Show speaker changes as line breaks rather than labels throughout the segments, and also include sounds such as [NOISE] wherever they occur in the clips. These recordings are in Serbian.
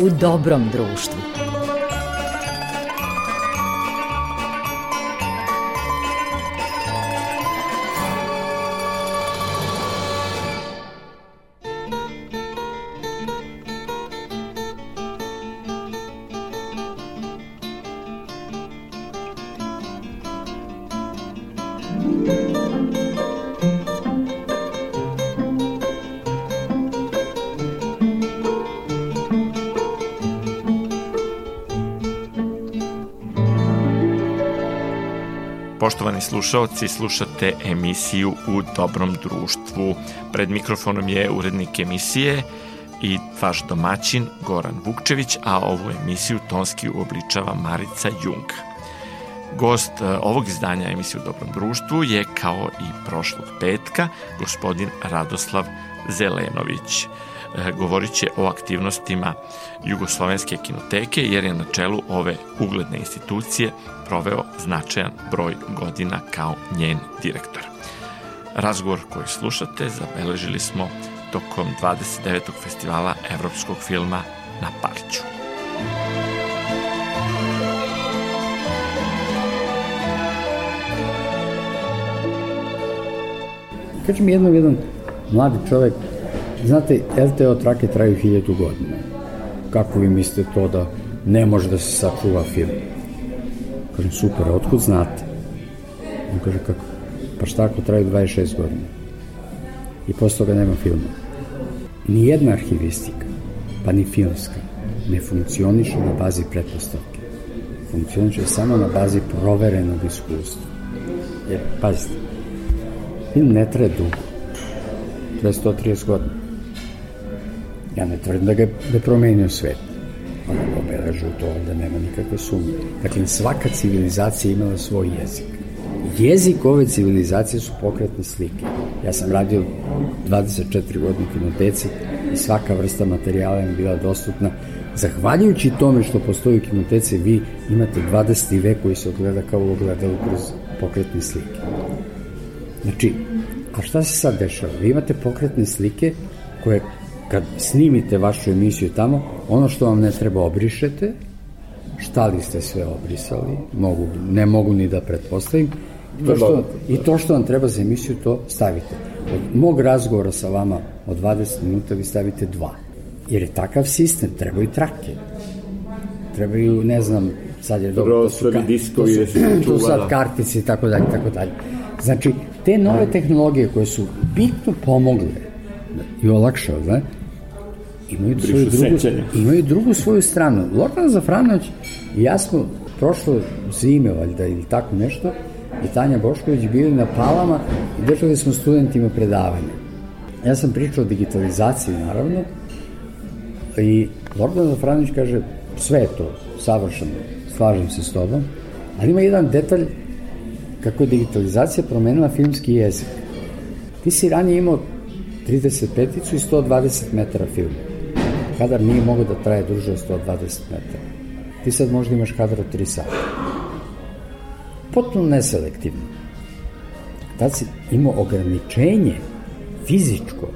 u dobrom društvu.
Slušaoci, slušate emisiju U dobrom društvu. Pred mikrofonom je urednik emisije i vaš domaćin Goran Vukčević, a ovu emisiju tonski uobličava Marica Jung. Gost e, ovog izdanja emisije U dobrom društvu je kao i prošlog petka gospodin Radoslav Zelenović. E, govorit će o aktivnostima Jugoslovenske kinoteke jer je na čelu ove ugledne institucije proveo značajan broj godina kao njen direktor. Razgovor koji slušate zabeležili smo tokom 29. festivala evropskog filma na Paliću.
Kaže mi jednom jedan mladi čovek, znate, LTO trake traju hiljadu godina. Kako vi mislite to da ne može da se sačuva film? Kažem, super, otkud znate? On kaže, kako? Pa šta ako traju 26 godina? I posle toga nema filma. Nijedna arhivistika, pa ni filmska, ne funkcioniše na bazi pretpostavke. Funkcioniše samo na bazi proverenog iskustva. Jer, pazite, film ne traje dugo. Traje 130 godina. Ja ne tvrdim da ga je promenio svet ona ga obeležu to, onda nema nikakve sumnje. Dakle, svaka civilizacija imala svoj jezik. Jezik ove civilizacije su pokretne slike. Ja sam radio 24 godine kinoteci i svaka vrsta materijala je bila dostupna. Zahvaljujući tome što postoji u kinoteci, vi imate 20. vek koji se ogleda kao u kroz pokretne slike. Znači, a šta se sad dešava? Vi imate pokretne slike koje kad snimite vašu emisiju tamo, ono što vam ne treba obrišete, šta li ste sve obrisali, mogu, ne mogu ni da pretpostavim, to što, i to što vam treba za emisiju, to stavite. Od mog razgovora sa vama od 20 minuta vi stavite dva. Jer je takav sistem, trebaju trake. Trebaju, ne znam, sad je dobro, to su, ka,
diskovi,
to su, to su [CLEARS THROAT] sad kartice i tako dalje, tako dalje. Znači, te nove tehnologije koje su bitno pomogle i olakšale, znači, imaju svoju drugu, imaju drugu svoju stranu. Lordan Zafranović i ja smo prošlo zime, valjda, ili tako nešto, i Tanja Bošković bili na palama i držali smo studentima predavanje. Ja sam pričao o digitalizaciji, naravno, i Lordan Zafranović kaže, sve je to savršeno, slažem se s tobom, ali ima jedan detalj kako je digitalizacija promenila filmski jezik. Ti si ranije imao 35-icu i 120 metara filma kadar nije mogao da traje duže od 120 metara. Ti sad možda imaš kadar od 3 sata. Potpuno neselektivno. Tad si imao ograničenje fizičko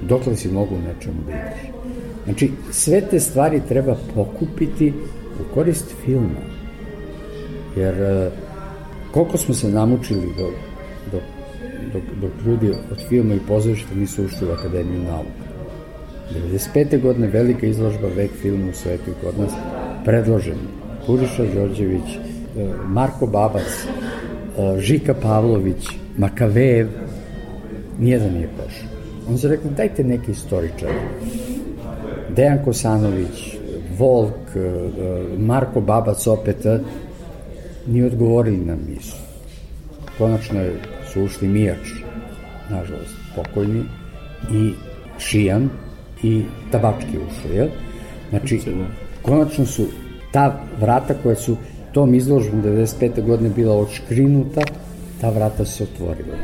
dokle si mogu nečemu da ideš. Znači, sve te stvari treba pokupiti u korist filma. Jer e, koliko smo se namučili dok, dok, dok, dok ljudi od filma i pozorišta nisu ušli u Akademiju nauka. 95. godine velika izložba Vek filmu u svetu i kod nas predložen. Puriša Đorđević, e, Marko Babac, e, Žika Pavlović, Makavev, nijedan nije prošao. On se rekao, dajte neki istoričar. Dejan Kosanović, Volk, e, Marko Babac opet, nije odgovorili nam nisu. Konačno su ušli Mijač, nažalost, pokojni, i Šijan, i tabački ušao, jel? Znači, konačno su ta vrata koja su tom izložbom 95. godine bila odškrinuta, ta vrata se otvorila.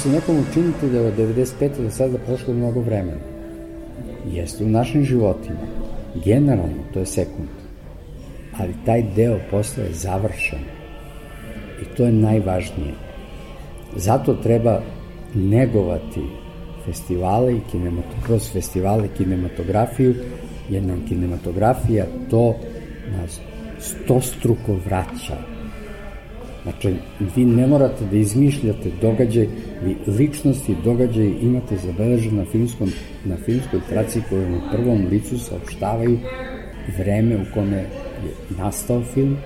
Se nekom učiniti da je od 95. do sada prošlo mnogo vremena. Jeste u našim životima. Generalno, to je sekund. Ali taj deo posla je završen. I to je najvažnije. Zato treba negovati festivale i kroz festivale kinematografiju, jer nam kinematografija to nas stostruko vraća. Znači, vi ne morate da izmišljate događaj, vi ličnosti događaj imate zabeleženo na, filmskom, na filmskoj traci koje u prvom licu saopštavaju vreme u kome je nastao film,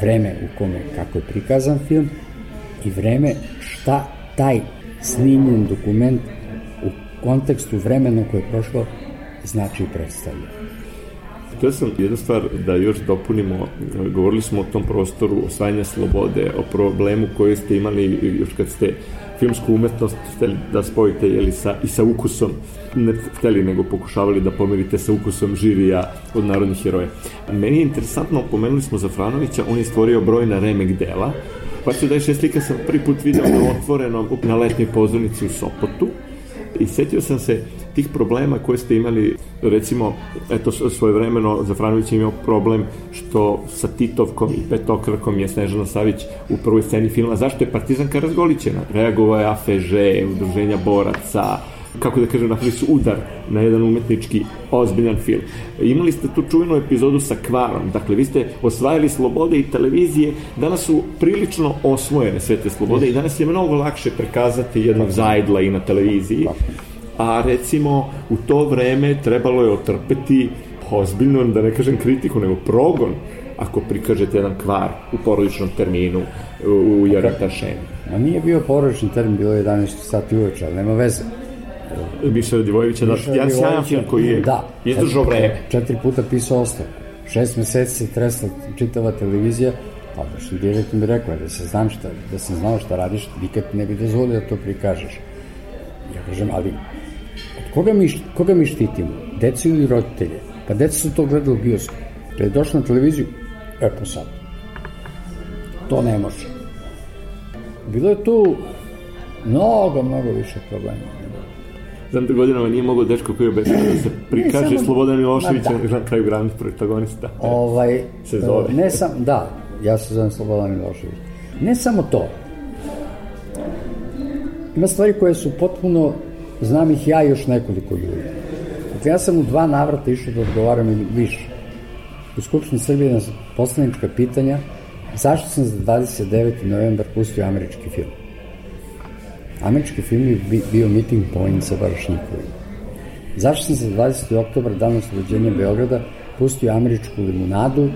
vreme u kome kako je prikazan film i vreme šta taj snimljen dokument u kontekstu vremena koje je prošlo znači predstavlja.
Htio sam jednu stvar da još dopunimo, govorili smo o tom prostoru osvajanja slobode, o problemu koji ste imali još kad ste filmsku umetnost hteli da spojite jeli, sa, i sa ukusom, ne hteli nego pokušavali da pomerite sa ukusom žirija od narodnih heroja. Meni je interesantno, pomenuli smo Zafranovića, on je stvorio brojna remek dela, pa ću da je slika sam prvi put video na otvorenom na letnoj pozornici u Sopotu i setio sam se tih problema koje ste imali, recimo, eto, svojevremeno Zafranović imao problem što sa Titovkom i Petokrakom je Snežana Savić u prvoj sceni filma. Zašto je Partizanka razgolićena? Reagovao je AFŽ, udruženja boraca, kako da kažem, napravili su udar na jedan umetnički ozbiljan film. Imali ste tu čujnu epizodu sa Kvarom, dakle vi ste osvajali slobode i televizije, danas su prilično osvojene sve te slobode i danas je mnogo lakše prekazati jednog zajdla i na televiziji a recimo u to vreme trebalo je otrpeti ozbiljno, da ne kažem kritiku, nego progon ako prikažete jedan kvar u porodičnom terminu u Jarata Šeni.
A nije bio porodični termin, bilo je 11 sati uveče, ali nema veze.
Miša Divojevića, da, jedan sjajan film koji je da, izdržao vreme.
Četiri puta pisao ostavku. Šest meseci se tresla čitava televizija, pa što direktno mi rekao da se znam šta, da sam znao šta radiš, nikad ne bi dozvolio da to prikažeš. Ja kažem, ali Koga mi, koga mi štitimo? Decu ili roditelje? Pa deca su to gledali u bioskopu. Kad je došla na televiziju, e pa sad. To ne može. Bilo je tu mnogo, mnogo više problema.
Znam da godinama nije mogo dečko koji obeća da se prikaže samo, Slobodan Milošević da. na kraju glavnih protagonista.
Ovaj, se zove. Ne sam, da, ja se zovem Slobodan Milošević. Ne samo to. Ima stvari koje su potpuno znam ih ja i još nekoliko ljudi. Dakle, ja sam u dva navrata išao da odgovaram ili više. U Skupštini Srbije na poslanička pitanja zašto sam za 29. novembar pustio američki film. Američki film je bio meeting point sa Barašnjikovim. Zašto sam za 20. oktober, dan oslobođenja Beograda, pustio američku limunadu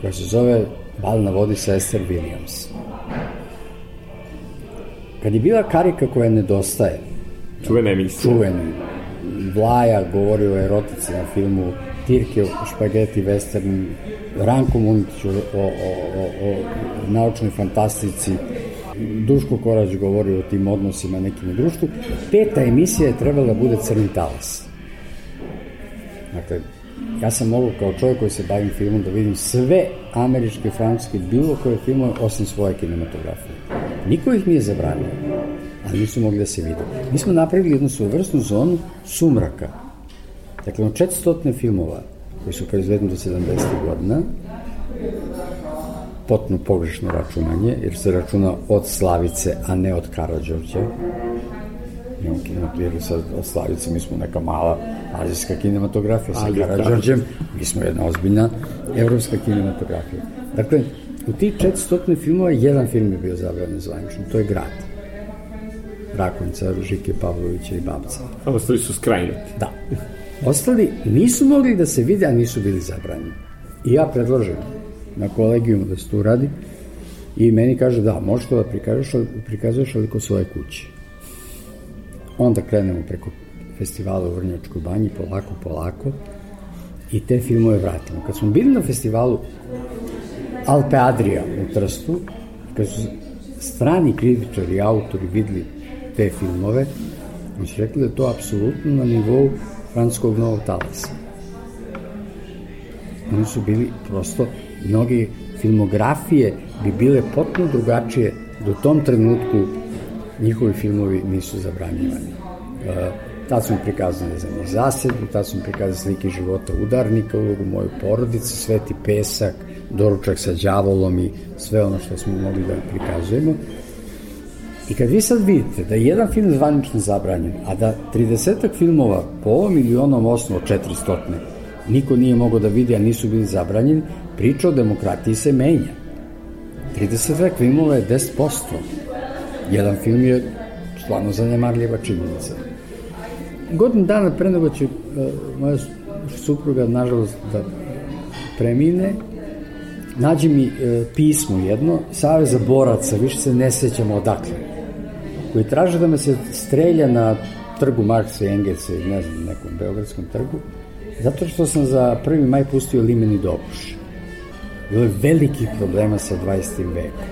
koja se zove Bal na vodi sa Esther Williams. Kad je bila karika koja nedostaje,
Čuvena emisija.
Čuveni. Vlaja govori o erotici na filmu, Tirke o špageti western, Ranko Munić o, o, o, o naučnoj fantastici, Duško Korać govori o tim odnosima nekim u društvu. Peta emisija je trebala da bude Crni talas. Dakle, ja sam mogu kao čovjek koji se bavim filmom da vidim sve američke, francuske, bilo koje filmove osim svoje kinematografije. Niko ih nije zabranio ali nisu mogli da se vide. Mi smo napravili jednu svojvrstnu zonu sumraka. Dakle, od 400 filmova koji su proizvedeni do 70. godina, potpuno pogrešno računanje, jer se računa od Slavice, a ne od Karadžorđa. Imamo kinematografiju sad od Slavice, mi smo neka mala azijska kinematografija sa Karadžorđem, mi smo jedna ozbiljna evropska kinematografija. Dakle, u tih 400 filmova jedan film je bio zabranjen zvanično, to je Grad. Rakonca, Žike Pavlovića i Babca.
A ostali su skrajnuti.
Da. Ostali nisu mogli da se vide, a nisu bili zabranjeni. I ja predložem na kolegijumu da se to uradi i meni kaže da, možeš to da prikažeš, prikazuješ ali kod svoje kuće. Onda krenemo preko festivala u Vrnjačkoj banji, polako, polako, i te filmove vratimo. Kad smo bili na festivalu Alpe Adria u Trstu, kad su strani kritičari i autori videli te filmove, mi su rekli da je to apsolutno na nivou francuskog novog talasa. Oni su bili prosto, mnogi filmografije bi bile potpuno drugačije do tom trenutku njihovi filmovi nisu zabranjivani. E, tad su mi prikazani, ne znam, i zasedbu, tad su mi prikazani slike života udarnika, ulogu moju porodice, Sveti pesak, doručak sa đavolom i sve ono što smo mogli da prikazujemo. I kad vi sad vidite da je jedan film zvanično zabranjen, a da 30 filmova po ovom ili onom osnovu 400 niko nije mogao da vidi, a nisu bili zabranjeni, priča o demokratiji se menja. 30 filmova je 10%. Jedan film je stvarno zanemarljiva činjenica. Godin dana pre nego će uh, moja supruga, nažalost, da premine, nađi mi uh, pismo jedno, Saveza boraca, više se ne sećamo odakle, koji traže da me se strelja na trgu Marksa i Engelsa, ne znam, nekom beogradskom trgu, zato što sam za prvi maj pustio limeni dokuš. Bilo je velikih problema sa 20. vekom.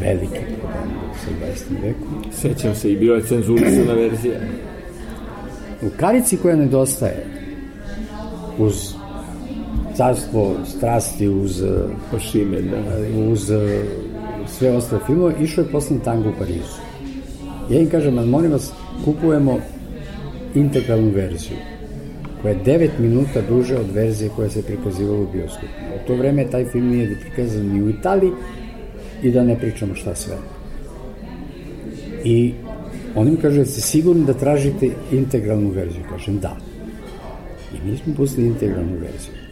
Veliki problema sa 20. vekom.
Sećam se i bila je cenzurisana verzija.
U karici koja nedostaje, uz carstvo strasti, uz,
Pašime, da.
uz sve ostale filmove, išao je posle tango u Parizu. Ja im kažem, ali molim vas, kupujemo integralnu verziju koja je 9 minuta duže od verzije koja se prikazivala u bioskopu. U to vreme taj film nije prikazan ni u Italiji i da ne pričamo šta sve. I oni mi kažu, ste sigurni da tražite integralnu verziju? Kažem, da. I mi smo pustili integralnu verziju.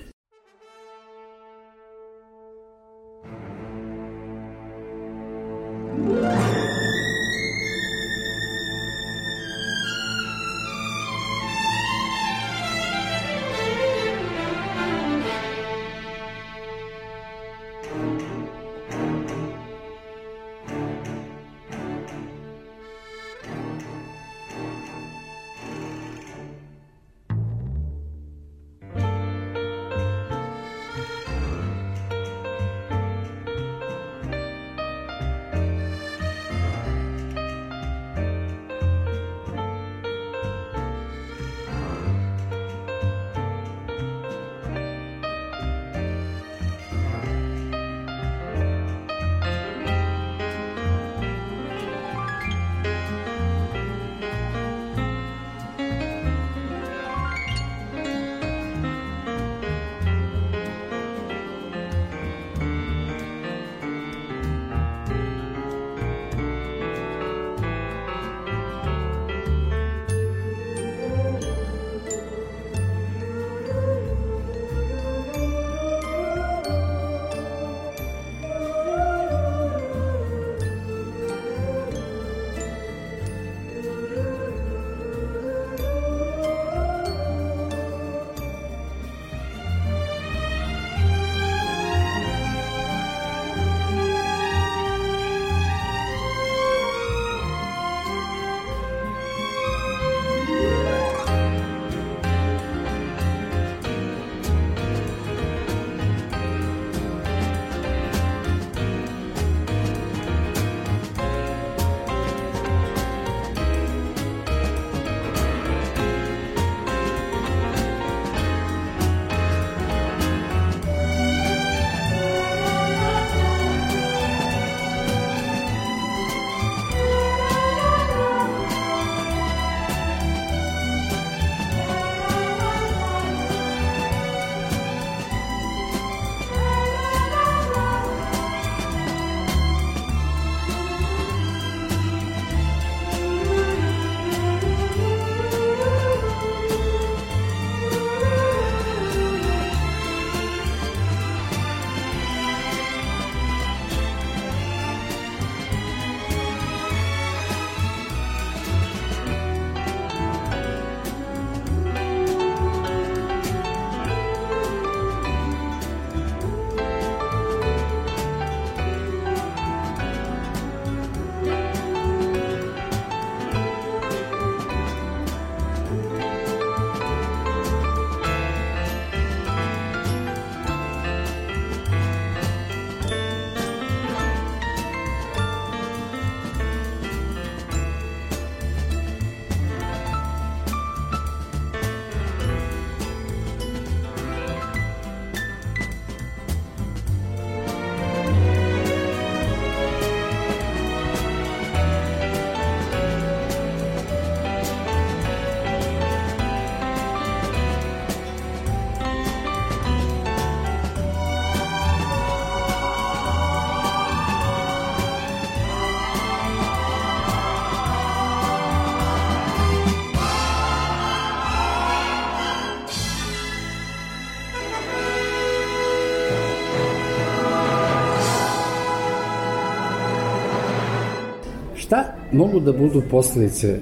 Mogu da budu posledice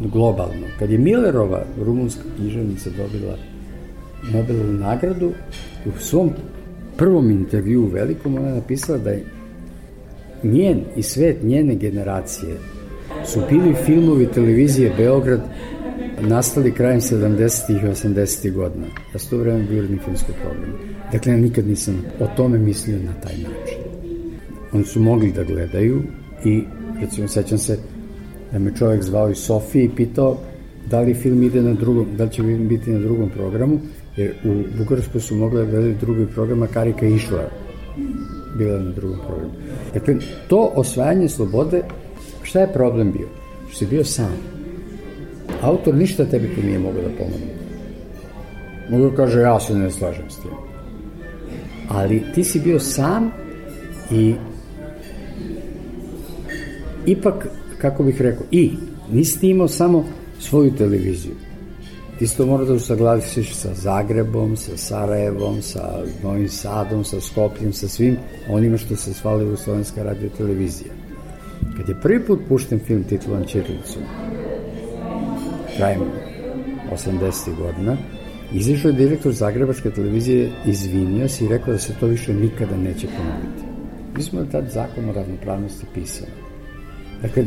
globalno? Kad je Millerova, rumunska književnica, dobila Nobelovu nagradu, u svom prvom intervju velikom ona je napisala da je njen i svet njene generacije su bili filmovi televizije Beograd nastali krajem 70. i 80. godina. Ja sam to vreme bio filmskog programa. Dakle, ja nikad nisam o tome mislio na taj način. Oni su mogli da gledaju i, recimo, sećam se da me čovjek zvao iz Sofije i pitao da li film ide na drugom, da li će biti na drugom programu, jer u Bugarskoj su mogli da gledaju drugi program, a Karika išla bila na drugom programu. Dakle, to osvajanje slobode, šta je problem bio? Što si bio sam. Autor ništa tebi tu nije mogao da pomogne. Mogu da kaže, ja se ne slažem s tim. Ali ti si bio sam i ipak, kako bih rekao, i nisi ti imao samo svoju televiziju. Ti si to mora da usaglasiš sa Zagrebom, sa Sarajevom, sa Novim Sadom, sa Skopljem, sa svim onima što se svali u Slovenska radio televizija. Kad je prvi put pušten film titlovan Čirlicom, krajem 80. godina, izišao je direktor Zagrebačke televizije, izvinio se i rekao da se to više nikada neće ponoviti. Mi smo tad zakon o ravnopravnosti pisali. Dakle,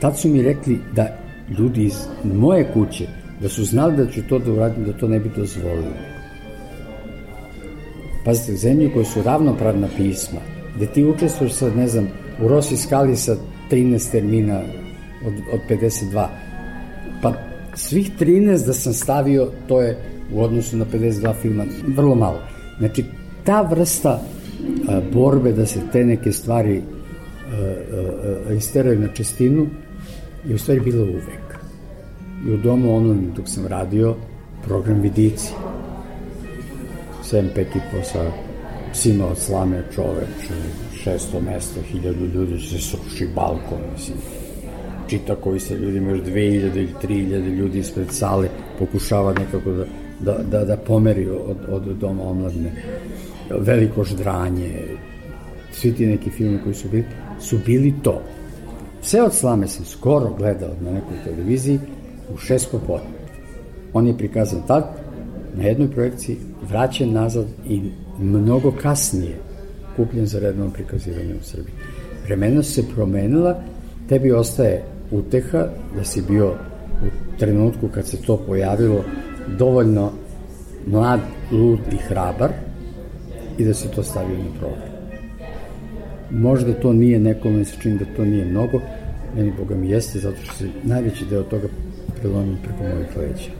tad su mi rekli da ljudi iz moje kuće, da su znali da ću to da uradim, da to ne bi dozvolili. Pazite, zemlje koje su ravnopravna pisma, gde ti učestvuješ sad, ne znam, u Rossi skali sa 13 termina od, od 52, pa svih 13 da sam stavio, to je u odnosu na 52 filma vrlo malo. Znači, ta vrsta a, borbe da se te neke stvari isteraju na čestinu je u stvari bila uvek. I u domu online dok sam radio program Vidici. Sem Pekipo sa psima od slame čoveče, 600 mesta, 1000 ljudi se sruši balkon, mislim čita koji se ljudima još 2000 ili 3000 ljudi ispred sale pokušava nekako da, da, da, da pomeri od, od doma omladne. Veliko ždranje, svi ti neki filmi koji su bili, su bili to. Sve od slame sam skoro gledao na nekoj televiziji u šest popodne. On je prikazan tad, na jednoj projekciji, vraćen nazad i mnogo kasnije kupljen za redno prikazivanje u Srbiji. Vremena su se promenila, tebi ostaje uteha, da si bio u trenutku kad se to pojavilo dovoljno mlad, lud i hrabar i da se to stavio na program. Možda to nije nekome se čini da to nije mnogo, meni Boga mi jeste, zato što se najveći deo toga prelomio preko mojih leđa.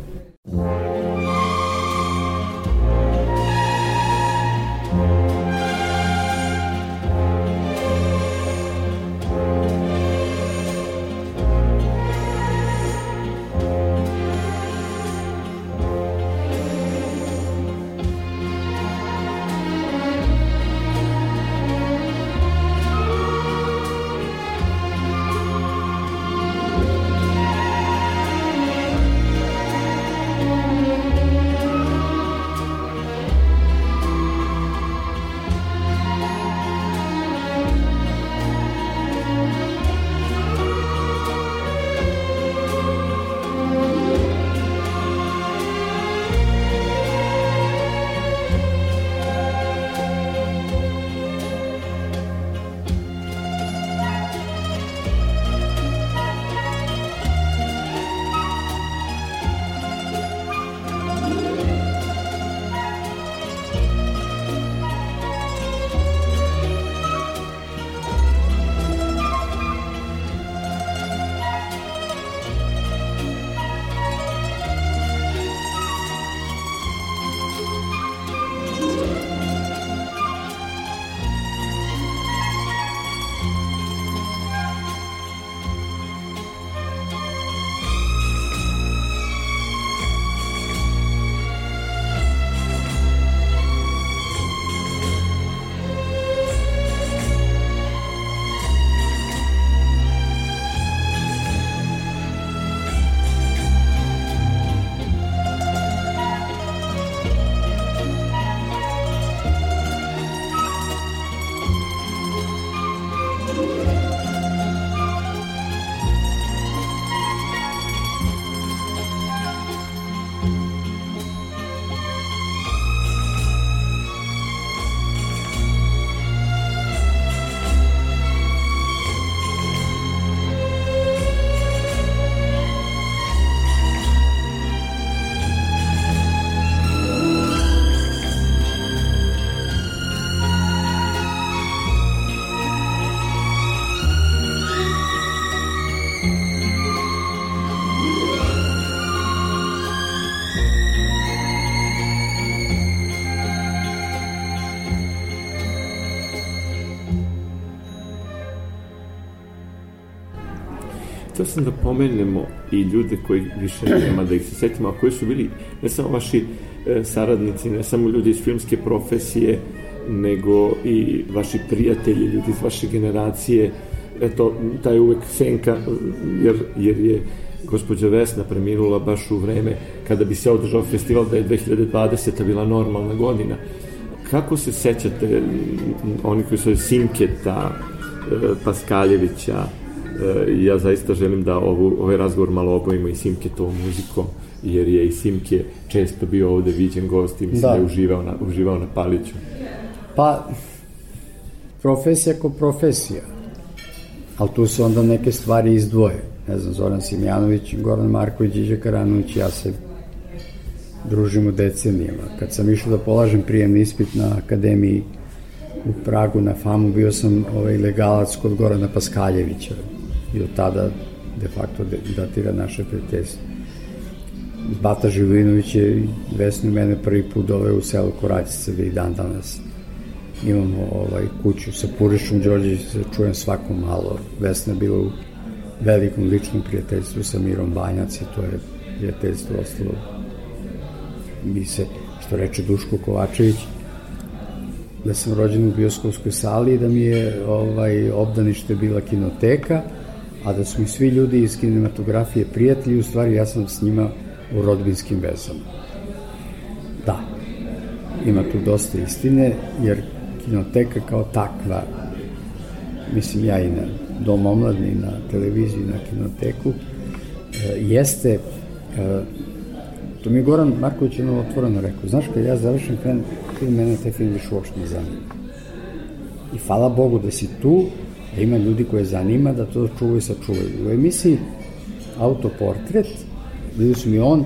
Htio sam da pomenemo i ljude koji više nema da ih se setimo, a koji su bili ne samo vaši e, saradnici, ne samo ljudi iz filmske profesije, nego i vaši prijatelji, ljudi iz vaše generacije, eto, taj uvek senka, jer, jer je gospođa Vesna preminula baš u vreme kada bi se održao festival da je 2020. bila normalna godina. Kako se sećate oni koji su Simketa, e, Paskaljevića, ja zaista želim da ovu, ovaj razgovor malo obojimo i Simketovom muzikom, jer je i Simke često bio ovde viđen gost i mislim da, da je uživao na, uživao na Paliću.
Pa, profesija ko profesija, ali tu se onda neke stvari izdvoje. Ne znam, Zoran Simjanović, Goran Marković, Iđe Karanović, ja se družimo decenijama. Kad sam išao da polažem prijemni ispit na akademiji u Pragu na FAMU, bio sam ovaj legalac kod Gorana Paskaljevića i od tada de facto datira naše prijateljstvo. Bata Živinović je Vesnu mene prvi put doveo u selo Koraćice da i dan danas imamo ovaj, kuću sa Purišom Đorđević, se čujem svako malo. Vesna je bila u velikom ličnom prijateljstvu sa Mirom Banjac i to je prijateljstvo ostalo mi se, što reče Duško Kovačević, da sam rođen u bioskopskoj sali i da mi je ovaj, obdanište bila kinoteka, a da su mi svi ljudi iz kinematografije prijatelji, u stvari ja sam s njima u rodbinskim vezama. Da, ima tu dosta istine, jer kinoteka kao takva, mislim ja i na Dom omladni, na televiziji, na kinoteku, e, jeste, e, to mi je Goran Marković jedno otvoreno rekao, znaš, kad ja završim film mene taj film više uopšte ne zanima. I hvala Bogu da si tu, da ima ljudi koje zanima, da to čuvaju i sačuvaju. U emisiji Autoportret, bili su mi on,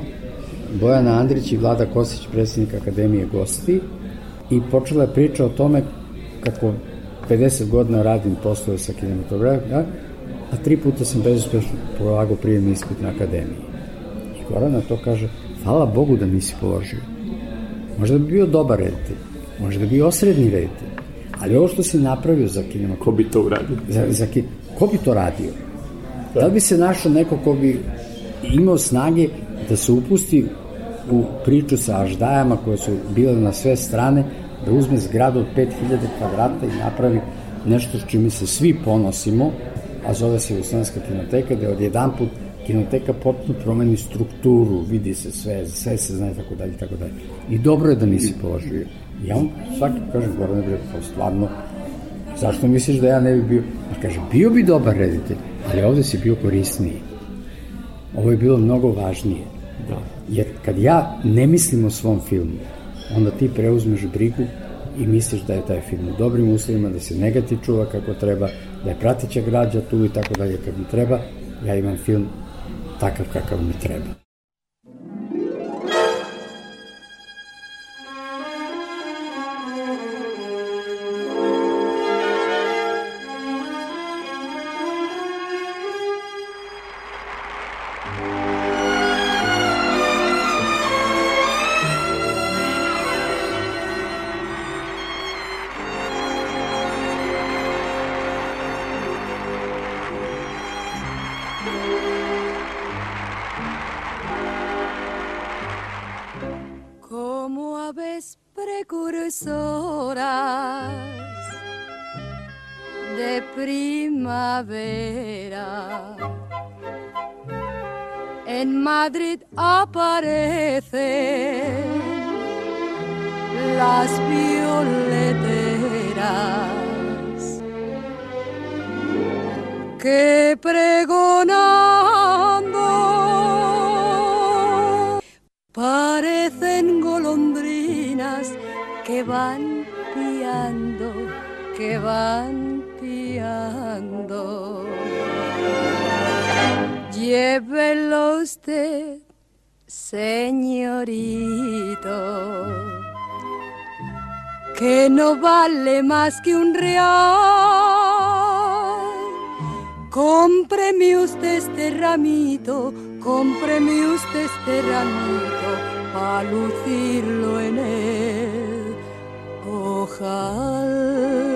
Bojana Andrić i Vlada Kosić, predsjednik Akademije gosti, i počela je priča o tome kako 50 godina radim poslove sa kinematografijom, a tri puta sam bezuspešno polagao prijemni ispit na akademiji. I Gorana to kaže, hvala Bogu da nisi položio. Možda bi bio dobar reditelj, možda bi bio osrednji reditelj, ali ovo što si napravio za kinematografiju...
Ko bi to uradio?
Za, za, ko bi to radio? Da. da li bi se našao neko ko bi imao snage da se upusti u priču sa aždajama koje su bile na sve strane, da uzme zgradu od 5000 kvadrata i napravi nešto s čime se svi ponosimo, a zove se Jugoslovenska kinoteka, da je odjedan put kinoteka potpuno promeni strukturu, vidi se sve, sve se zna i tako dalje, tako dalje. I dobro je da nisi položio. Ja on svaki kaže, Goran je pa stvarno, zašto misliš da ja ne bi bio? A kaže, bio bi dobar reditelj, ali ovde si bio korisniji. Ovo je bilo mnogo važnije. Da. Jer kad ja ne mislim o svom filmu, onda ti preuzmeš brigu i misliš da je taj film u dobrim uslovima, da se negativ čuva kako treba, da je pratića građa tu i tako dalje kad mi treba, ja imam film takav kakav mi treba.
Vale más que un real. Cómpreme usted este ramito, cómpreme usted este ramito, para lucirlo en el ojal.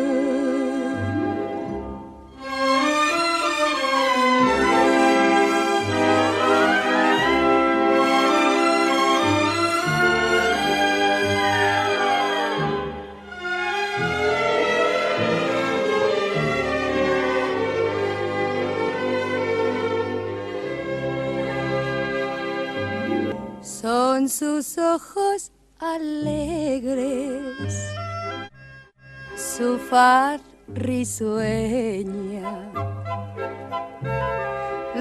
Sus ojos alegres, su far risueña.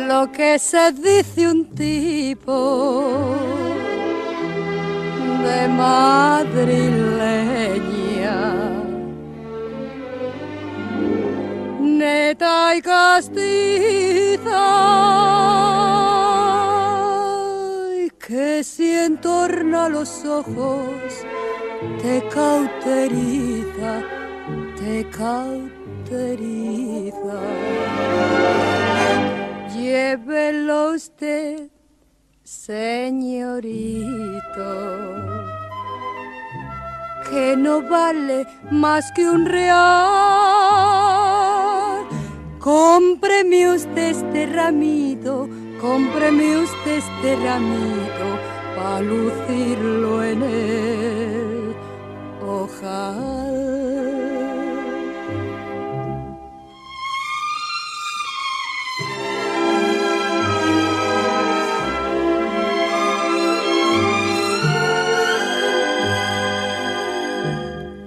Lo que se dice un tipo de madrileña. Neta y castiza que si entorna los ojos te cauteriza, te cauteriza. Llévelo usted, señorito, que no vale más que un real. Cómpreme usted este ramito cómpreme usted este ramito para lucirlo en el ojal.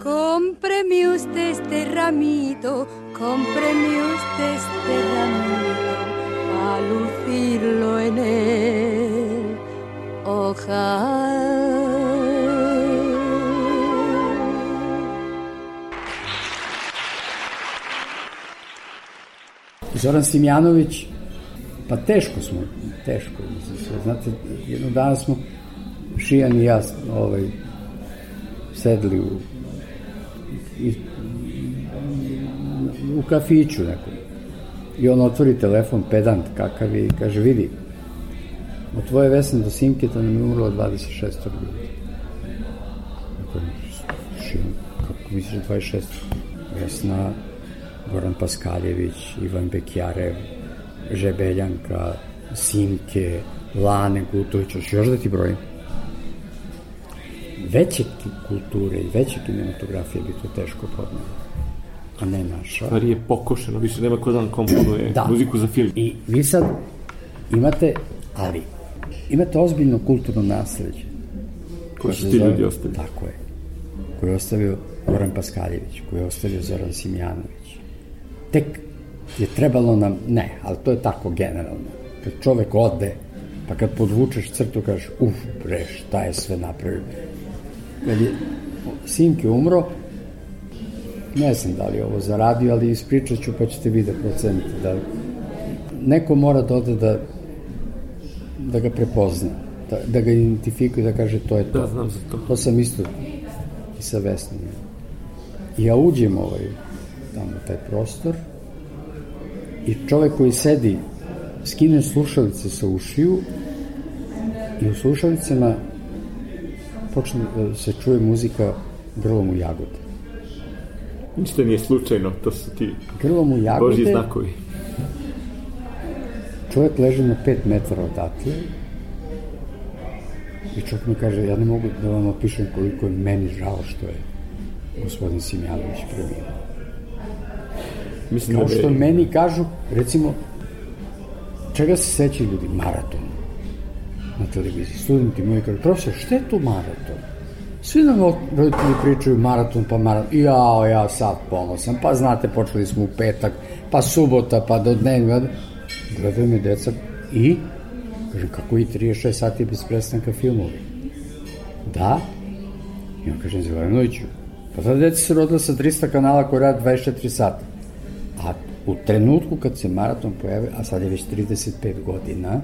Cómpreme usted este ramito, cómpreme usted este ramito lucirlo en el ojal.
Zoran Simjanović, pa teško smo, teško. Znate, jednog dana smo Šijan i ja ovaj, sedli u, i, u kafiću nekom. I on otvori telefon, pedant kakav je, i kaže, vidi, od tvoje Vesne do Simketa nam je umrlo 26. ljudi. Dakle, šim, kako misliš 26. Vesna, Goran Paskaljević, Ivan Bekjarev, Žebeljanka, Simke, Lane Gutović, još da ti brojim. Veće kulture i veće kinematografije bi to teško podnalo a ne naša.
Stvari je pokošeno, više nema ko da nam komponuje da. muziku za film.
I vi sad imate, ali, imate ozbiljno kulturno nasledđe.
Koje su ti ljudi ostavili?
Tako je. Koje je ostavio Goran Paskaljević, koje je ostavio Zoran Simjanović. Tek je trebalo nam, ne, ali to je tako generalno. Kad čovek ode, pa kad podvučeš crtu, kažeš, uf, bre, šta je sve napravio. Kad je Simke umro, ne znam da li ovo zaradio, ali ispričat ću pa ćete videti procent. Da neko mora da ode da, da ga prepozna, da, da ga identifikuje, da kaže to je to.
Da, znam za to.
To sam isto i sa Vesnom. I ja uđem ovaj, tamo taj prostor i čovek koji sedi skine slušalice sa ušiju i u slušalicama počne da se čuje muzika grlom u jagode.
Ništa nije slučajno, to su ti
Grlo mu jagode.
Božji znakovi.
Čovjek leži na 5 metara odatle i čovjek mi kaže, ja ne mogu da vam opišem koliko je meni žao što je gospodin Simjanović preminuo. Mislim Kao da što meni kažu, recimo, čega se sećaju ljudi? Maraton na televiziji. Studenti moji kažu, profesor, šta je tu maraton? Svi nam roditelji pričaju maraton pa maraton. Jao, ja sad ponosan. Pa znate, počeli smo u petak, pa subota, pa do dnevni. Gledaju me deca i kažem, kako i 36 sati bez prestanka filmovi? Da. I on kaže, Zelenoviću, pa tada deca se rodila sa 300 kanala koji rade 24 sata. A u trenutku kad se maraton pojavio, a sad je već 35 godina,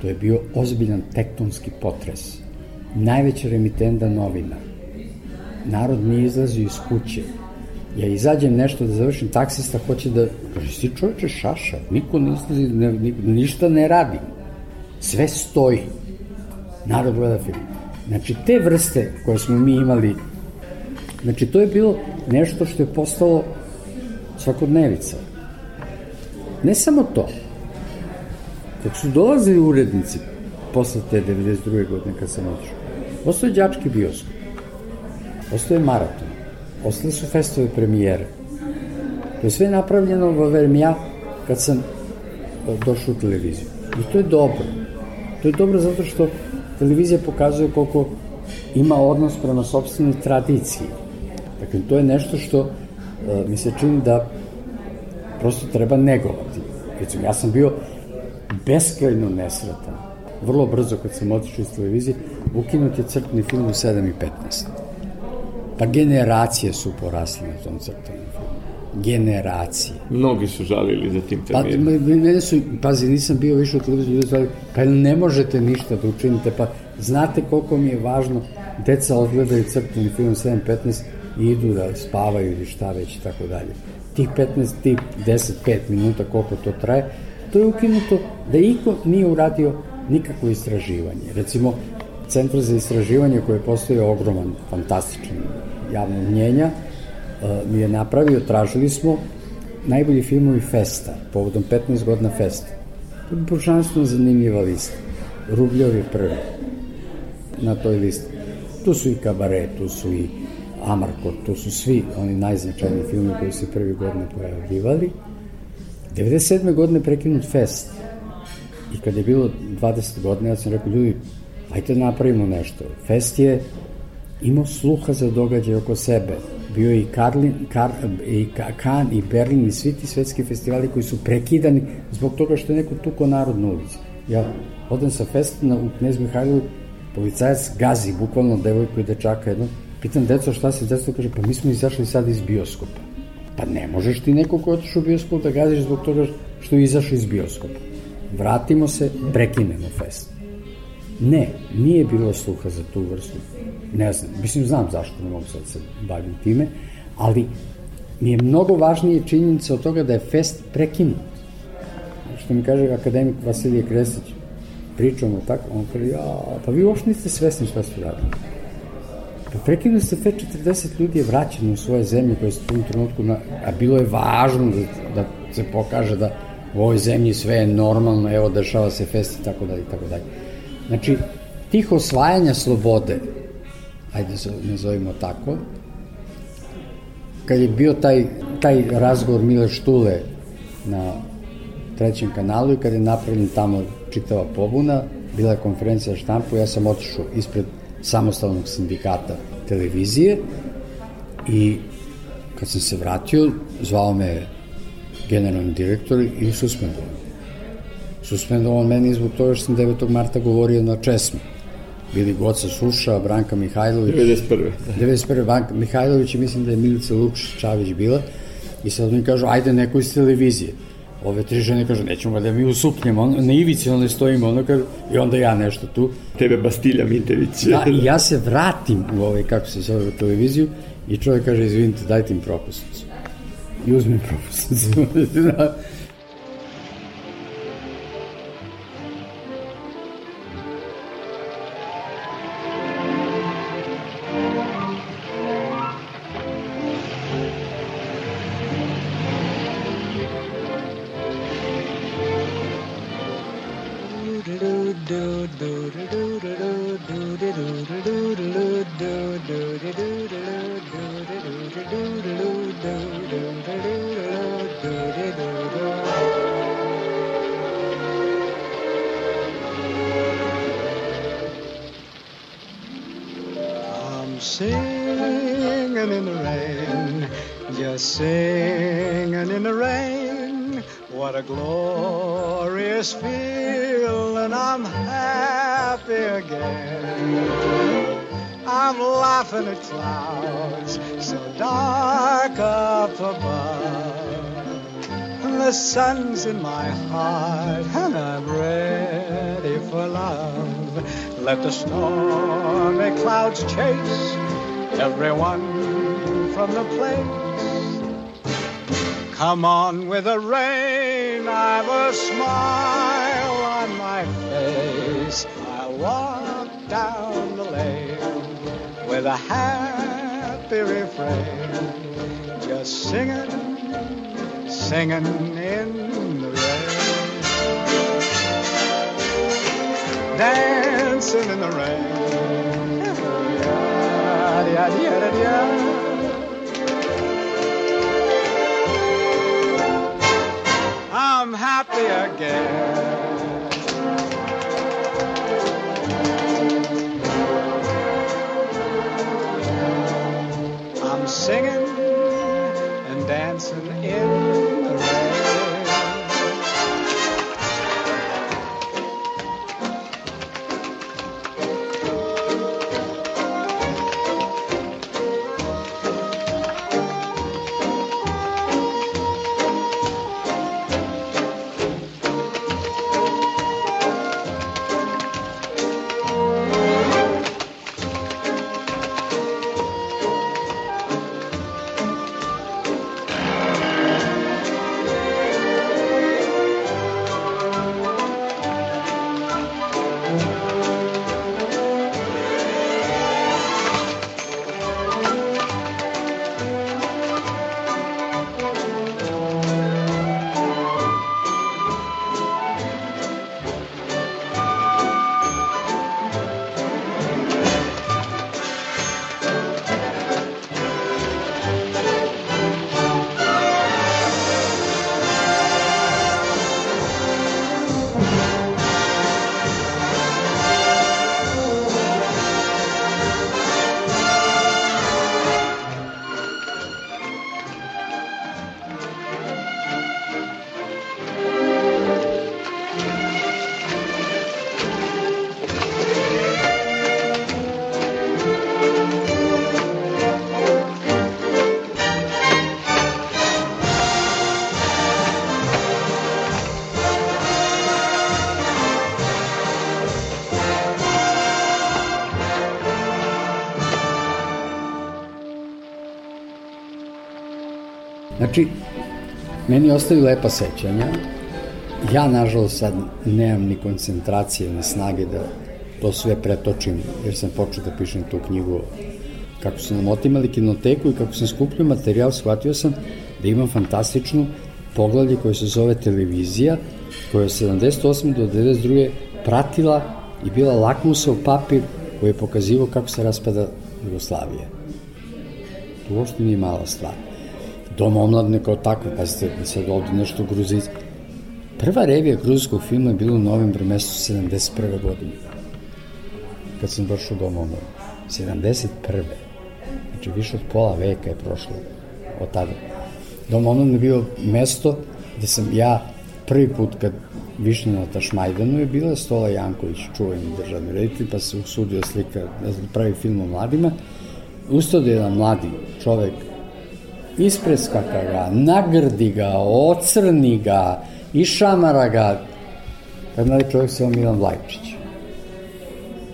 to je bio ozbiljan tektonski potres najveća remitenda novina. Narod nije izlazio iz kuće. Ja izađem nešto da završim, taksista hoće da... Kaže, si čovječe šaša, niko ne izlazi, ne, ništa ne radi. Sve stoji. Narod gleda film. Znači, te vrste koje smo mi imali, znači, to je bilo nešto što je postalo svakodnevica. Ne samo to. Kad su dolazili urednici posle te 92. godine kad sam otišao, Postoje đački bioskop, postoje maraton, ostale su festove premijere. To je sve napravljeno u vreme ja kad sam e, došao u televiziju. I to je dobro. To je dobro zato što televizija pokazuje koliko ima odnos prema sobstvenoj tradiciji. Dakle, to je nešto što uh, mi se čini da prosto treba negovati. Recimo, ja sam bio beskrajno nesretan. Vrlo brzo kad sam otišao iz televizije, ukinut je crtni film u 7 i 15. Pa generacije su porasli na tom crtanom filmu. Generacije.
Mnogi su žalili za tim pa, terminom.
Pa, mene su, pazi, nisam bio više u televiziji, ljudi pa ne možete ništa da učinite, pa znate koliko mi je važno, deca odgledaju crtani film 7-15 i idu da spavaju ili šta već i tako dalje. Tih 15, tih 10-5 minuta koliko to traje, to je ukinuto da iko nije uradio nikakvo istraživanje. Recimo, Centar za istraživanje koji postoje ogroman, fantastičan javno mnjenja, e, mi je napravio, tražili smo najbolji filmovi Festa, povodom 15 godina Festa. To je božanstveno zanimljiva lista. Rubljov je prvi na toj listi. Tu su i Kabare, tu su i Amarko, tu su svi oni najznačajniji filmi koji se prvi godine pojavljivali. 97. godine prekinut Fest. I kad je bilo 20 godina, ja sam rekao, ljudi, ajte da napravimo nešto. Fest je imao sluha za događaje oko sebe. Bio je i, Karlin, Kar, i Kan i Berlin i svi ti svetski festivali koji su prekidani zbog toga što je neko tuko narod na ulici. Ja odem sa festa na, u Knez Mihajlovu, policajac gazi bukvalno devojku i dečaka jedno. Pitam deco šta se deco kaže, pa mi smo izašli sad iz bioskopa. Pa ne možeš ti neko ko je otišao u bioskop da gaziš zbog toga što je izašao iz bioskopa. Vratimo se, prekinemo fest. Ne, nije bilo sluha za tu vrstu. Ne znam, mislim, znam zašto ne mogu sad se bavim time, ali mi je mnogo važnije činjenica od toga da je fest prekinut. Što mi kaže akademik Vasilije Kresić, pričamo tako, on kaže, ja, pa vi uopšte niste svesni šta su radili. Pa prekinuo se fe 40 ljudi je vraćeno u svoje zemlje koje su u tom trenutku, na, a bilo je važno da, da se pokaže da u ovoj zemlji sve je normalno, evo dešava se fest i tako dalje i tako dalje. Znači, tih osvajanja slobode, ajde nazovimo tako, kad je bio taj, taj razgovor Mile Štule na trećem kanalu i kad je napravljen tamo čitava pobuna, bila je konferencija štampu, ja sam otišao ispred samostalnog sindikata televizije i kad sam se vratio, zvao me generalni direktor i suspendovao suspendovao meni zbog toga što sam 9. marta govorio na česmi. Bili Goca Suša, Branka Mihajlović.
91.
91. Branka Mihajlović i mislim da je Milica Lukšić Čavić bila. I sad oni kažu, ajde neko iz televizije. Ove tri žene kažu, nećemo da mi usuknemo, on, na ivici one stojimo, ono kažu, i onda ja nešto tu.
Tebe Bastilja Mitević.
Da, i ja se vratim u ovaj, kako se zove, televiziju i čovjek kaže, izvinite, dajte im propustnicu. I uzmem propustnicu. [LAUGHS]
sun's in my heart and I'm ready for love. Let the stormy clouds chase everyone from the place. Come on with the rain, I've a smile on my face. I'll walk down the lane with a happy refrain, just singing singing in the rain, dancing in the rain. I'm happy again.
Znači, meni ostaju lepa sećanja. Ja, nažalost, sad nemam ni koncentracije, ni snage da to sve pretočim, jer sam počeo da pišem tu knjigu kako su nam otimali kinoteku i kako sam skupljio materijal, shvatio sam da imam fantastičnu poglavlje koje se zove televizija, koja je 78. do 92. pratila i bila lakmusov papir koji je pokazivao kako se raspada Jugoslavije. To uopšte nije mala stvar. Dom omladne kao takve, pazite, sad ovde nešto gruzic. Prva revija gruzijskog filma je bila u novembru mesecu 71. godine. Kad sam došao u Dom omladne. 71. Znači, više od pola veka je prošlo od tada. Dom omladne je bio mesto gde sam ja prvi put kad višnja na Tašmajdanu je bila Stola Janković, čuveni državni reditelj, pa se usudio slika, da pravi film o mladima. Ustao da je jedan mladi čovek ispreskaka ga, nagrdi ga, ocrni ga, išamara ga. Kad mladi čovjek se on Milan Vlajčić.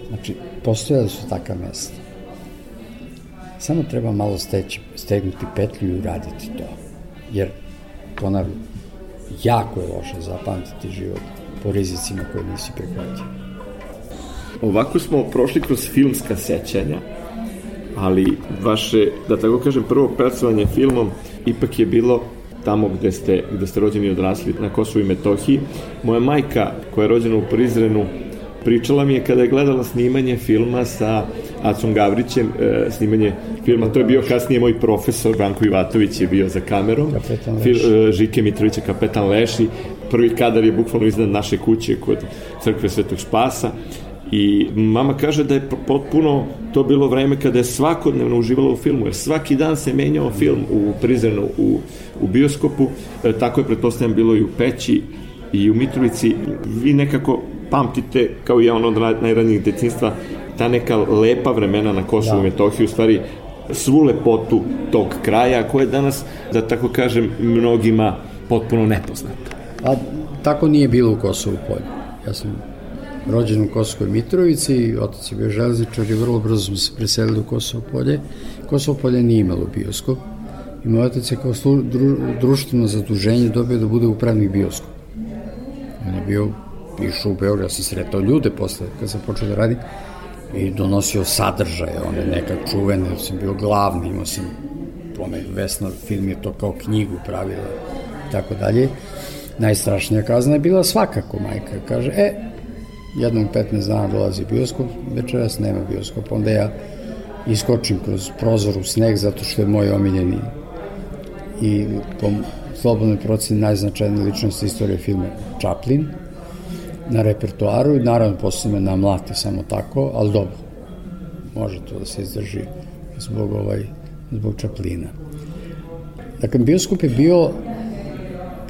Znači, postojali su taka mesta. Samo treba malo steći, stegnuti petlju i uraditi to. Jer, ponavljam, jako je loše zapamtiti život po rizicima koje nisi prihvatio.
Ovako smo prošli kroz filmska sećanja ali vaše, da tako kažem, prvo pracovanje filmom ipak je bilo tamo gde ste, gde ste rođeni i odrasli na Kosovu i Metohiji. Moja majka, koja je rođena u Prizrenu, pričala mi je kada je gledala snimanje filma sa Acom Gavrićem, e, snimanje filma, to je bio kasnije moj profesor, Branko Ivatović je bio za kamerom, Fil, e, Žike Mitrovića, kapetan Leši, prvi kadar je bukvalno iznad naše kuće kod crkve Svetog Spasa I mama kaže da je potpuno to bilo vreme kada je svakodnevno uživala u filmu, jer svaki dan se menjao film u Prizrenu, u, u bioskopu, e, tako je pretpostavljam bilo i u Peći i u Mitrovici. Vi nekako pamtite, kao i ja ono od najranijih detinstva, ta neka lepa vremena na Kosovu da. Metohiji, u stvari svu lepotu tog kraja, koja je danas, da tako kažem, mnogima potpuno nepoznata.
A tako nije bilo u Kosovu polju. Ja sam rođen u Kosovoj Mitrovici, otac je bio železničar i vrlo brzo smo se preselili u Kosovo polje. Kosovo polje nije imalo bioskop i moj otac je kao slu, dru, društveno zaduženje dobio da bude upravnik bioskop. On je bio, išao u Beograd, ja sam sretao ljude posle kad sam počeo da radim i donosio sadržaje, one neka čuvene, sam bio glavni, imao sam pomen, Vesna film je to kao knjigu pravila i tako dalje. Najstrašnija kazna je bila svakako majka. Kaže, e, jednom 15 dana dolazi bioskop, večeras nema bioskop, onda ja iskočim kroz prozor u sneg zato što je moj omiljeni i po slobodnoj proceni najznačajnija ličnost istorije filma Chaplin na repertoaru i naravno posle me namlate samo tako, ali dobro može to da se izdrži zbog ovaj zbog Čaplina. Dakle, bioskop je bio,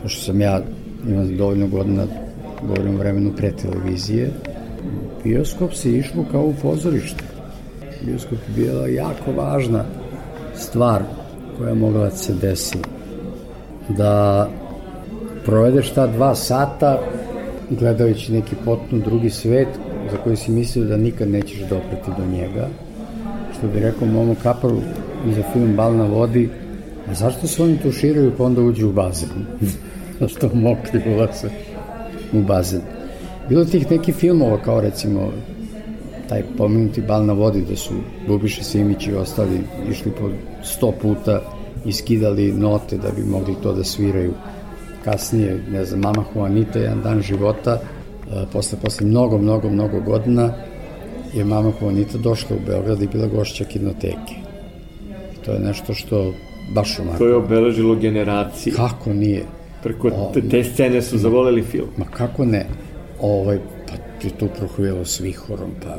pošto sam ja imam dovoljno godina, govorim o vremenu pre televizije, bioskop se išlo kao u pozorište. Bioskop je bila jako važna stvar koja mogla da se desi. Da provedeš ta dva sata gledajući neki potpuno drugi svet za koji si mislio da nikad nećeš dopreti do njega. Što bi rekao Momo Kaparu za film Bal na vodi, a zašto se oni tuširaju pa onda uđu u bazen? [LAUGHS] Zašto mokri ulaze u bazen? Bilo tih nekih filmova kao recimo taj pomenuti Bal na vodi da su Bubiša Simić i ostali išli po sto puta i skidali note da bi mogli to da sviraju kasnije, ne znam, Mama Juanita, jedan dan života, e, posle, posle mnogo, mnogo, mnogo godina je Mama Juanita došla u Beograd i bila gošća kinoteke. To je nešto što baš onako...
To je obeležilo generacije.
Kako nije?
Preko o, te scene su zavoleli film.
Ma kako ne? Ovaj, pa je tu prohujelo s vihorom, pa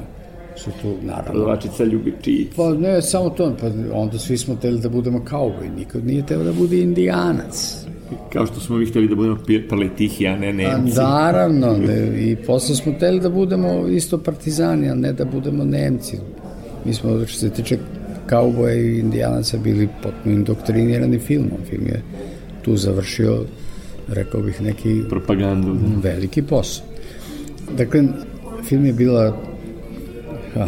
su tu, naravno...
Prodavačica ljubičica.
Pa ne, samo to, pa onda svi smo teli da budemo kauboj, nikad nije teo da bude indijanac.
Kao što smo vi hteli da budemo paletihi, a ne Nemci.
A, naravno, ne, i posle smo hteli da budemo isto partizani, a ne da budemo Nemci. Mi smo, što se tiče kauboja i indijanaca, bili potpuno indoktrinirani filmom. Film je tu završio, rekao bih, neki...
Propagandu. Da.
Veliki posao. Dakle, film je bila... Ha,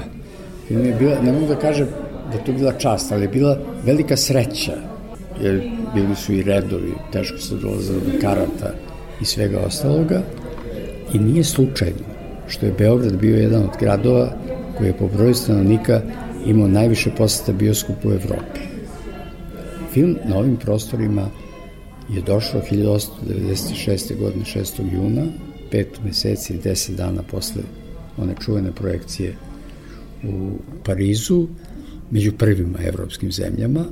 film je bila, ne mogu da kažem da to bila čast, ali je bila velika sreća jer bili su i redovi, teško se dolazilo do karata i svega ostaloga. I nije slučajno što je Beograd bio jedan od gradova koji je po broju stanovnika imao najviše poseta bioskopu u Evropi. Film na ovim prostorima je došao 1896. godine 6. juna, pet meseci i 10 dana posle one čuvene projekcije u Parizu, među prvima evropskim zemljama,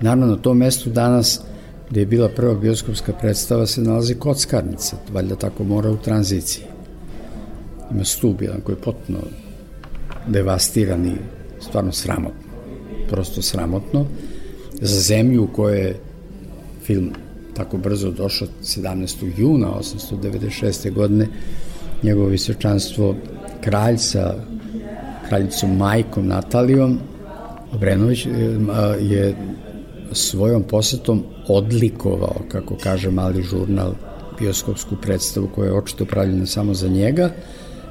Naravno, na tom mestu danas gde je bila prva bioskopska predstava se nalazi kockarnica, valjda tako mora u tranziciji. Ima stub jedan koji je potpuno devastiran i stvarno sramotno. Prosto sramotno. Za zemlju u kojoj je film tako brzo došao 17. juna 896. godine njegovo visočanstvo kralj sa kraljicom majkom Natalijom Obrenović je svojom posetom odlikovao, kako kaže mali žurnal, bioskopsku predstavu koja je očito pravljena samo za njega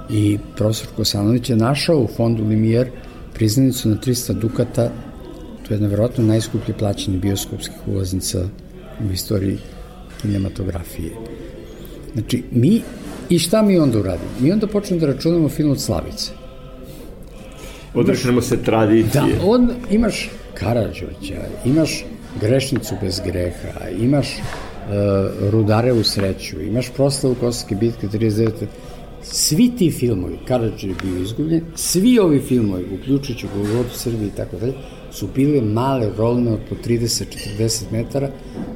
i profesor Kosanović je našao u fondu Limijer priznanicu na 300 dukata, to je nevjerojatno najskuplje plaćeni bioskopskih ulaznica u istoriji kinematografije. Znači, mi, i šta mi onda uradimo? Mi onda počnemo da računamo film od Slavice.
Odrešnemo se tradicije.
Da, on, imaš Karadžoća, imaš Grešnicu bez greha, imaš uh, Rudare u sreću, imaš proslavu Kosovske bitke 39. Svi ti filmovi, Karadž je bio izgubljen, svi ovi filmovi, uključujući Golgotu Srbije i tako dalje, su bile male rolne od po 30-40 metara,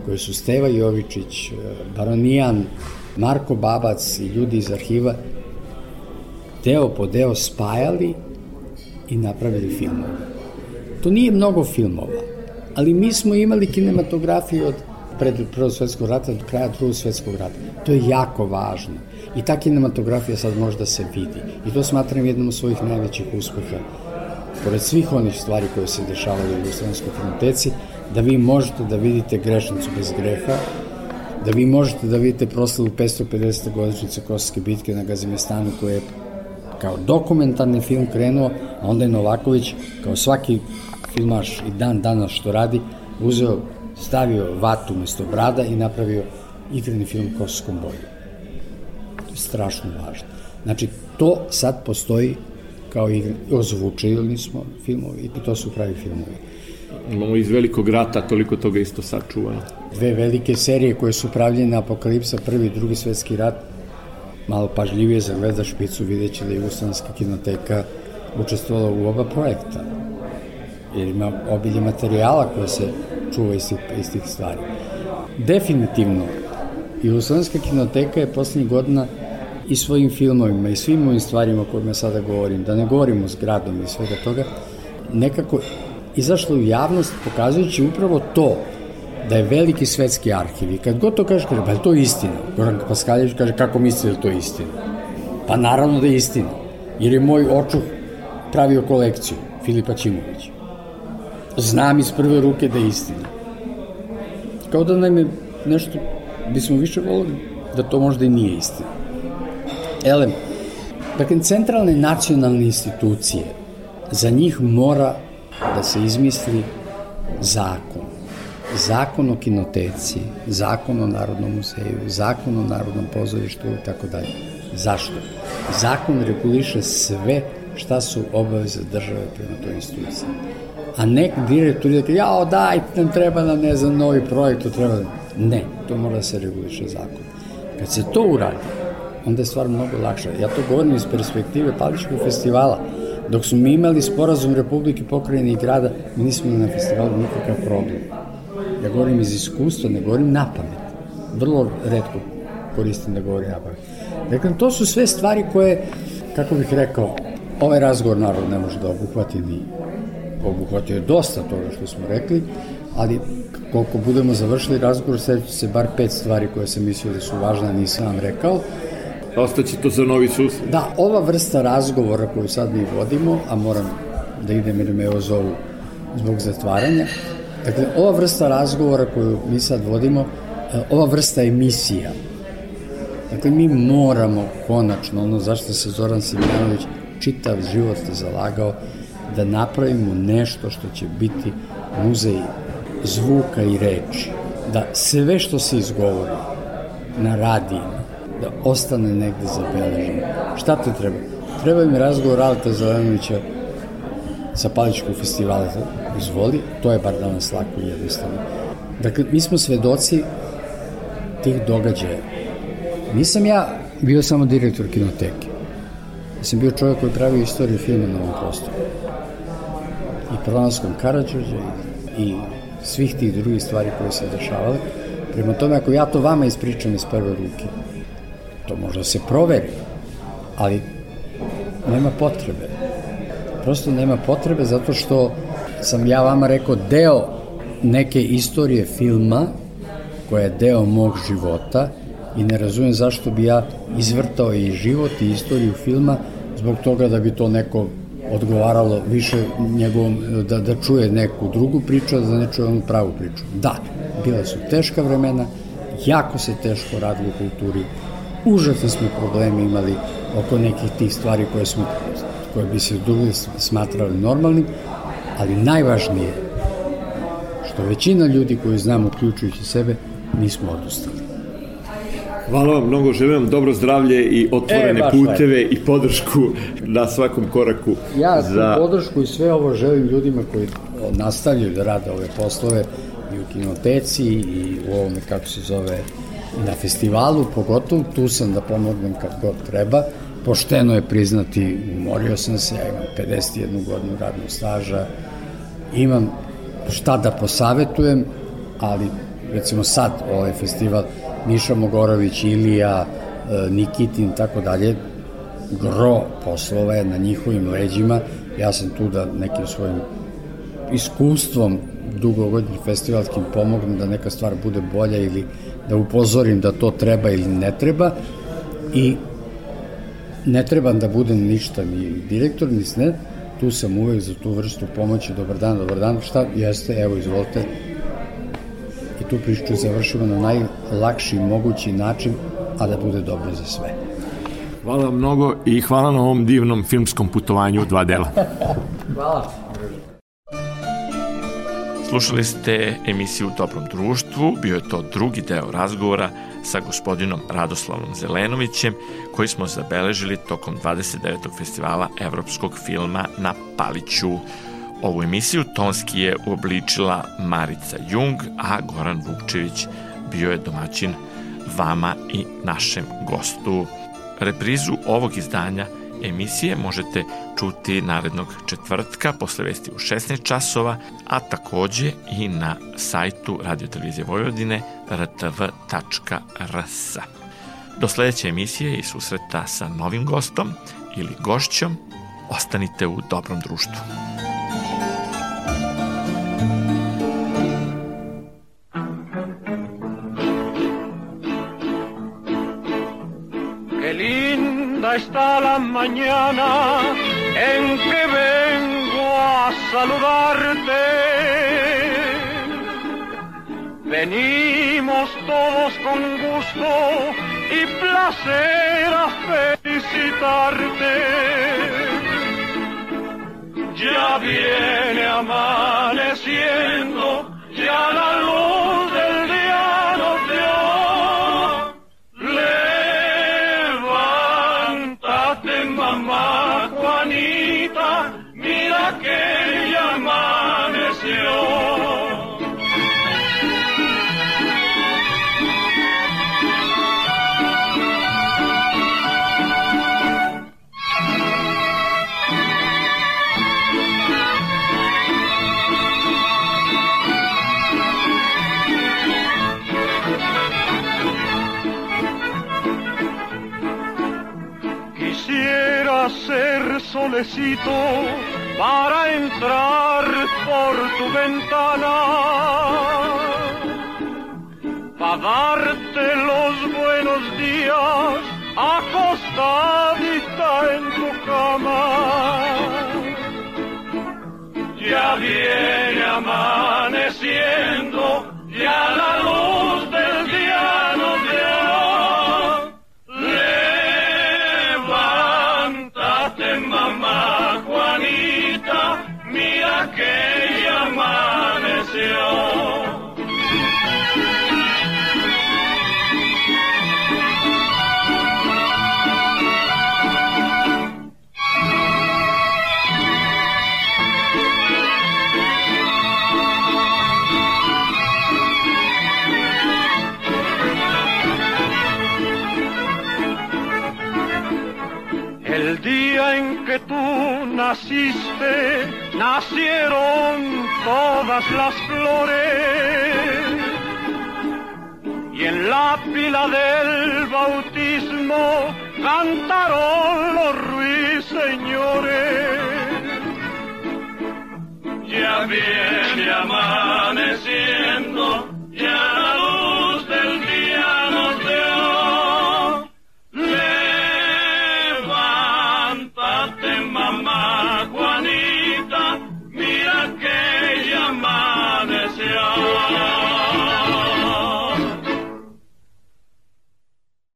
koje su Steva Jovičić, uh, Baronijan, Marko Babac i ljudi iz arhiva deo po deo spajali i napravili filmove. To nije mnogo filmova, ali mi smo imali kinematografiju od pred Prvog svetskog rata do kraja Drugog svetskog rata. To je jako važno. I ta kinematografija sad može da se vidi. I to smatram jednom od svojih najvećih uspeha. Pored svih onih stvari koje se dešavaju u Jugoslovenskoj kinoteci, da vi možete da vidite grešnicu bez greha, da vi možete da vidite proslavu 550. godišnjice Kosovske bitke na Gazimestanu koje je kao dokumentarni film krenuo, a onda je Novaković kao svaki filmaš i dan danas što radi, uzeo, stavio vatu umesto brada i napravio igrani film Kosovskom boju. To je strašno važno. Znači, to sad postoji kao igra, ozvučili smo filmovi i to su pravi filmovi.
Imamo iz velikog rata toliko toga isto sačuvano.
Dve velike serije koje su pravljene Apokalipsa, prvi i drugi svetski rat, malo pažljivije zagleda špicu, vidjet će da je Jugoslavska kinoteka učestvovala u oba projekta jer ima obilje materijala koje se čuva iz tih, iz tih stvari. Definitivno, Jugoslovenska kinoteka je poslednjih godina i svojim filmovima i svim ovim stvarima o kojima sada govorim, da ne govorimo s gradom i svega toga, nekako izašla u javnost pokazujući upravo to da je veliki svetski arhiv i kad god to kažeš, kaže, pa je to istina? Goran Paskaljević kaže, kako mislite da je to istina? Pa naravno da je istina, jer je moj očuh pravio kolekciju, Filipa Čimovića. Znam iz prve ruke da je istina. Kao da nam je nešto, bismo više volili da to možda i nije istina. Elem, dakle, centralne nacionalne institucije, za njih mora da se izmisli zakon. Zakon o kinoteci, zakon o Narodnom muzeju, zakon o Narodnom pozorištu i tako dalje. Zašto? Zakon reguliše sve šta su obaveze države prema toj instituciji. A nek direktor je jao daj, nam treba nam, ne znam, novi projekt, to treba Ne, to mora da se reguliše zakon. Kad se to uradi, onda je stvar mnogo lakša. Ja to govorim iz perspektive Paličkog festivala. Dok smo mi imali sporazum Republike pokrajine i grada, mi nismo na festivalu nikakav problem. Ja govorim iz iskustva, ne govorim na pamet. Vrlo redko koristim da govorim na pamet. Dakle, to su sve stvari koje, kako bih rekao, ovaj razgovor narod ne može da obuhvati ni obuhvatio je dosta toga što smo rekli, ali koliko budemo završili razgovor, sveći se bar pet stvari koje sam mislio da su važne, nisam vam rekao.
Ostaće to za novi susret.
Da, ova vrsta razgovora koju sad mi vodimo, a moram da idem jer me evo zovu zbog zatvaranja, dakle, ova vrsta razgovora koju mi sad vodimo, e, ova vrsta emisija, dakle, mi moramo konačno, ono zašto se Zoran Simjanović čitav život zalagao, da napravimo nešto što će biti muzej zvuka i reči. Da sve što se izgovori na radijima, da ostane negde zabeleženo. Šta te treba? Treba mi razgovor Alta Zelenovića sa Paličkog festivala. Izvoli, to je bar danas lako i jednostavno. Dakle, mi smo svedoci tih događaja. Nisam ja bio samo direktor kinoteke. Ja sam bio čovjek koji pravio istoriju filma na ovom prostoru i pronalaskom Karadžođa i svih tih drugih stvari koje se dešavale. Prema tome, ako ja to vama ispričam iz prve ruke, to možda se proveri, ali nema potrebe. Prosto nema potrebe zato što sam ja vama rekao deo neke istorije filma koja je deo mog života i ne razumem zašto bi ja izvrtao i život i istoriju filma zbog toga da bi to neko odgovaralo više njegovom, da, da čuje neku drugu priču, a da ne čuje onu pravu priču. Da, bila su teška vremena, jako se teško radilo u kulturi, užasne smo probleme imali oko nekih tih stvari koje, smo, koje bi se drugi smatrali normalnim, ali najvažnije što većina ljudi koju znamo, uključujući sebe, nismo odustali.
Hvala vam mnogo, želim vam dobro zdravlje i otvorene e, puteve lepo. i podršku na svakom koraku.
Ja za... podršku i sve ovo želim ljudima koji nastavljaju da rade ove poslove i u kinoteci i u ovome, kako se zove, na festivalu, pogotovo tu sam da pomognem kad god treba. Pošteno je priznati, umorio sam se, ja imam 51 godinu radnog staža, imam šta da posavetujem, ali recimo sad ovaj festival Miša Mogorović, Ilija, e, Nikitin, tako dalje, gro poslova je na njihovim leđima. Ja sam tu da nekim svojim iskustvom dugogodnim festivalskim pomognem da neka stvar bude bolja ili da upozorim da to treba ili ne treba i ne trebam da budem ništa ni direktor, ni ne, tu sam uvek za tu vrstu pomoći, dobar dan, dobar dan, šta jeste, evo izvolite, tu priču završimo na najlakši mogući način, a da bude dobro za sve.
Hvala mnogo i hvala na ovom divnom filmskom putovanju u dva dela. [LAUGHS]
hvala.
Slušali ste emisiju u Dobrom društvu, bio je to drugi deo razgovora sa gospodinom Radoslavom Zelenovićem koji smo zabeležili tokom 29. festivala evropskog filma na Paliću. Ovu emisiju tonski je uobličila Marica Jung, a Goran Vukčević bio je domaćin vama i našem gostu. Reprizu ovog izdanja emisije možete čuti narednog četvrtka posle vesti u 16 časova, a takođe i na sajtu Radio Televizije Vojvodine rtv.rs. Do sledeće emisije i susreta sa novim gostom ili gošćom, ostanite u dobrom društvu.
Está la mañana en que vengo a saludarte. Venimos todos con gusto y placer a felicitarte. Ya viene amaneciendo, ya la luz solecito para entrar por tu ventana, para darte los buenos días acostadita en tu cama. Ya viene amaneciendo, ya la luz naciste, nacieron todas las flores. Y en la pila del bautismo cantaron los ruiseñores. Ya viene amaneciendo, ya